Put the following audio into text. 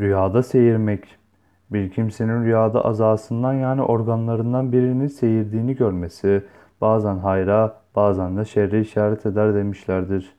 Rüyada seyirmek. Bir kimsenin rüyada azasından yani organlarından birinin seyirdiğini görmesi bazen hayra bazen de şerre işaret eder demişlerdir.